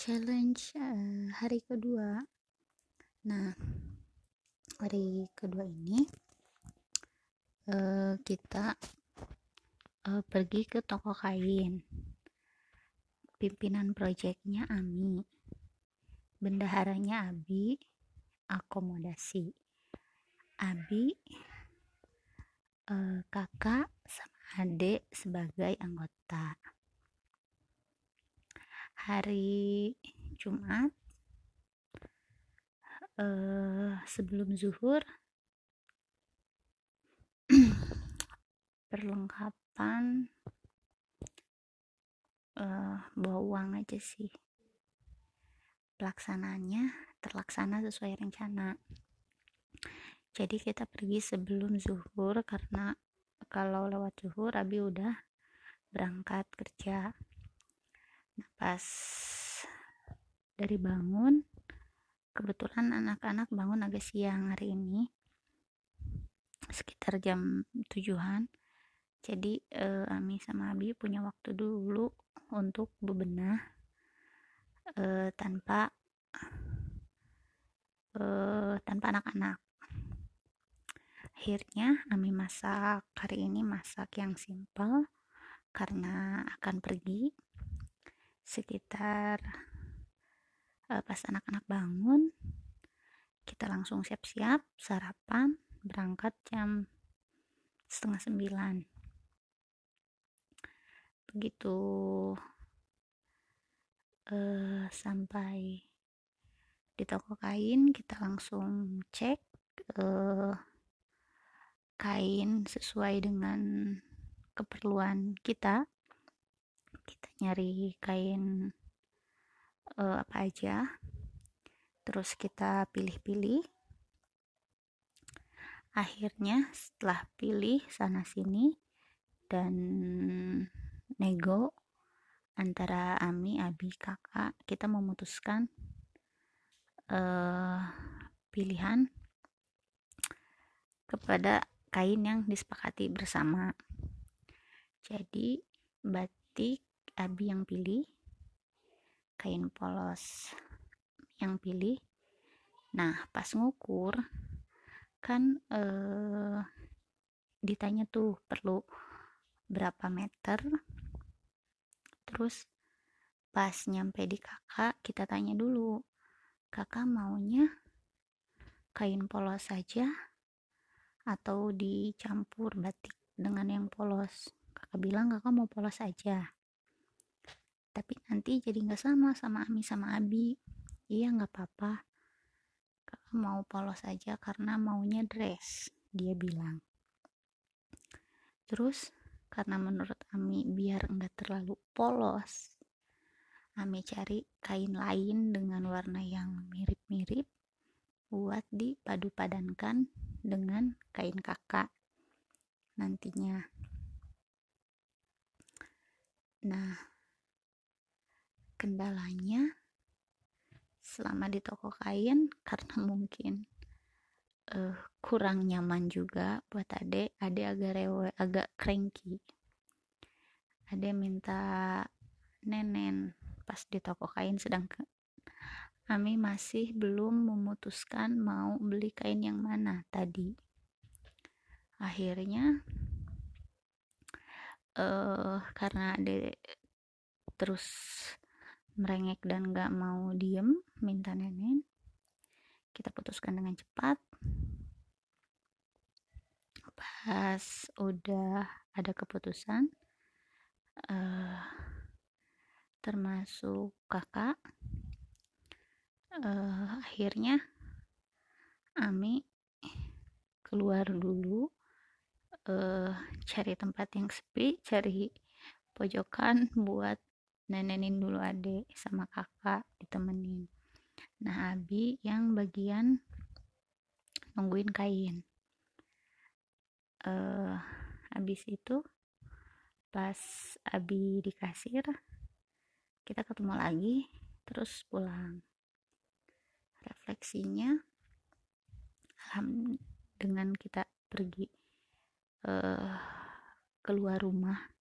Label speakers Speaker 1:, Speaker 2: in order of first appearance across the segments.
Speaker 1: challenge uh, hari kedua. Nah hari kedua ini uh, kita uh, pergi ke toko kain. Pimpinan proyeknya Ami. Bendaharanya Abi akomodasi. Abi uh, kakak sama adik sebagai anggota hari Jumat uh, sebelum zuhur perlengkapan uh, bawa uang aja sih. Pelaksananya terlaksana sesuai rencana. Jadi kita pergi sebelum zuhur karena kalau lewat zuhur Abi udah berangkat kerja pas dari bangun kebetulan anak-anak bangun agak siang hari ini sekitar jam tujuan jadi eh, Ami sama Abi punya waktu dulu untuk bebenah eh, tanpa eh, tanpa anak-anak. Akhirnya Ami masak. Hari ini masak yang simple karena akan pergi sekitar uh, pas anak-anak bangun kita langsung siap-siap sarapan berangkat jam setengah sembilan. Begitu uh, sampai di toko kain kita langsung cek uh, kain sesuai dengan keperluan kita nyari kain uh, apa aja. Terus kita pilih-pilih. Akhirnya setelah pilih sana sini dan nego antara Ami, Abi, kakak kita memutuskan uh, pilihan kepada kain yang disepakati bersama. Jadi batik Abi yang pilih kain polos yang pilih. Nah pas ngukur kan eh, ditanya tuh perlu berapa meter. Terus pas nyampe di kakak kita tanya dulu kakak maunya kain polos saja atau dicampur batik dengan yang polos? Kakak bilang kakak mau polos aja tapi nanti jadi nggak sama sama Ami sama Abi. Iya nggak apa-apa. Kakak mau polos aja karena maunya dress dia bilang. Terus karena menurut Ami biar nggak terlalu polos Ami cari kain lain dengan warna yang mirip-mirip buat dipadu padankan dengan kain kakak nantinya. Nah kendalanya selama di toko kain karena mungkin uh, kurang nyaman juga buat adek adek agak rewe agak cranky. Adek minta nenen pas di toko kain sedang Ami masih belum memutuskan mau beli kain yang mana tadi. Akhirnya uh, karena adek terus merengek dan gak mau diem minta nenek. Kita putuskan dengan cepat. Pas udah ada keputusan uh, termasuk kakak uh, akhirnya Ami keluar dulu uh, cari tempat yang sepi cari pojokan buat nenenin dulu adik sama kakak ditemenin. Nah Abi yang bagian nungguin kain. Uh, habis itu pas Abi di kasir kita ketemu lagi terus pulang. Refleksinya dengan kita pergi uh, keluar rumah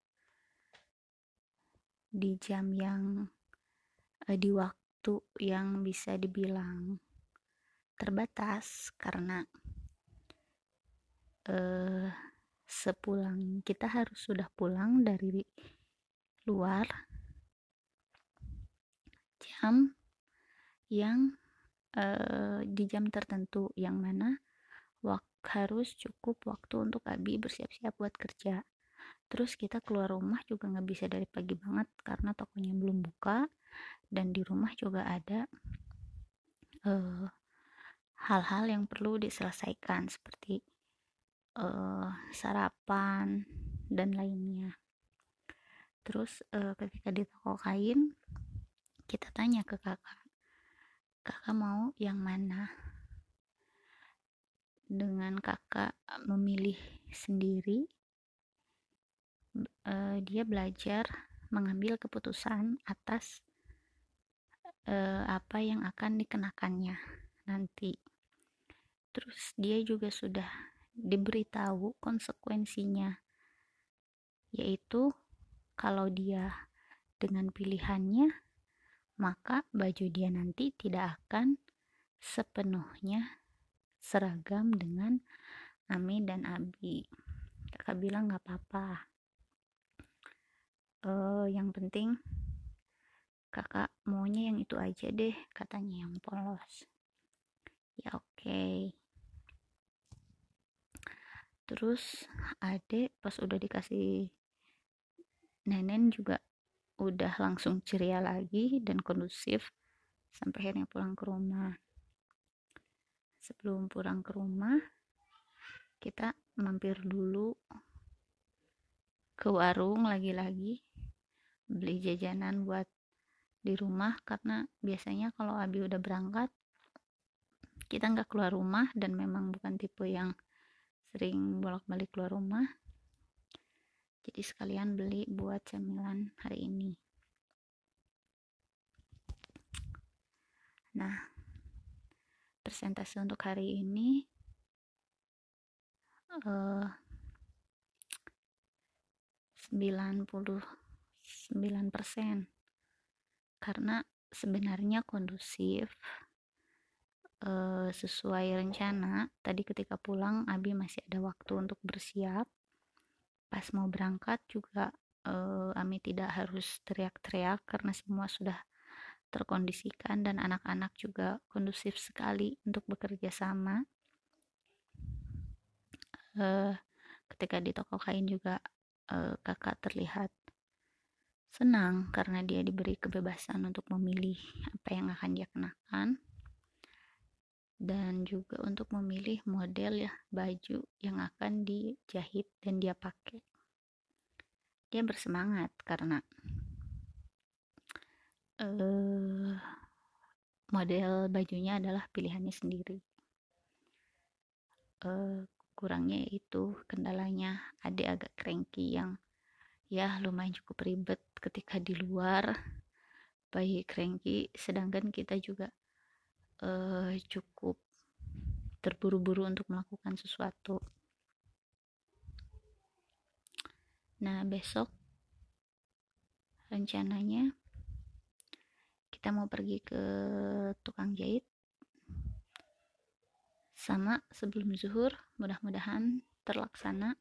Speaker 1: di jam yang uh, di waktu waktu yang bisa dibilang terbatas karena eh, sepulang kita harus sudah pulang dari luar jam yang eh, di jam tertentu yang mana wak harus cukup waktu untuk Abi bersiap-siap buat kerja terus kita keluar rumah juga nggak bisa dari pagi banget karena tokonya belum buka dan di rumah juga ada eh, hal-hal uh, yang perlu diselesaikan seperti uh, sarapan dan lainnya. Terus uh, ketika di toko kain kita tanya ke kakak kakak mau yang mana? Dengan kakak memilih sendiri uh, dia belajar mengambil keputusan atas uh, apa yang akan dikenakannya nanti. Terus dia juga sudah diberitahu konsekuensinya yaitu kalau dia dengan pilihannya maka baju dia nanti tidak akan sepenuhnya seragam dengan Ami dan Abi. Kakak bilang nggak apa-apa uh, yang penting kakak maunya yang itu aja deh katanya yang polos. Ya oke. Okay terus adek pas udah dikasih nenek juga udah langsung ceria lagi dan kondusif sampai akhirnya pulang ke rumah. Sebelum pulang ke rumah kita mampir dulu ke warung lagi-lagi beli jajanan buat di rumah karena biasanya kalau Abi udah berangkat kita nggak keluar rumah dan memang bukan tipe yang sering bolak-balik keluar rumah. Jadi sekalian beli buat camilan hari ini. Nah persentase untuk hari ini uh, 99% karena sebenarnya kondusif uh, sesuai rencana tadi ketika pulang Abi masih ada waktu untuk bersiap. Pas mau berangkat juga uh, Ami tidak harus teriak-teriak karena semua sudah terkondisikan dan anak-anak juga kondusif sekali untuk bekerja sama. Uh, ketika di toko kain juga uh, kakak terlihat senang karena dia diberi kebebasan untuk memilih apa yang akan dia kenakan. Dan juga untuk memilih model ya baju yang akan dijahit dan dia pakai. Dia bersemangat karena uh, model bajunya adalah pilihannya sendiri. Uh, kurangnya itu kendalanya ada agak cranky yang ya lumayan cukup ribet ketika di luar bayi cranky. Sedangkan kita juga uh, cukup terburu-buru untuk melakukan sesuatu. Nah, besok rencananya kita mau pergi ke tukang jahit. Sama sebelum zuhur mudah-mudahan terlaksana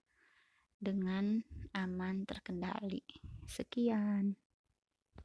Speaker 1: dengan aman terkendali. Sekian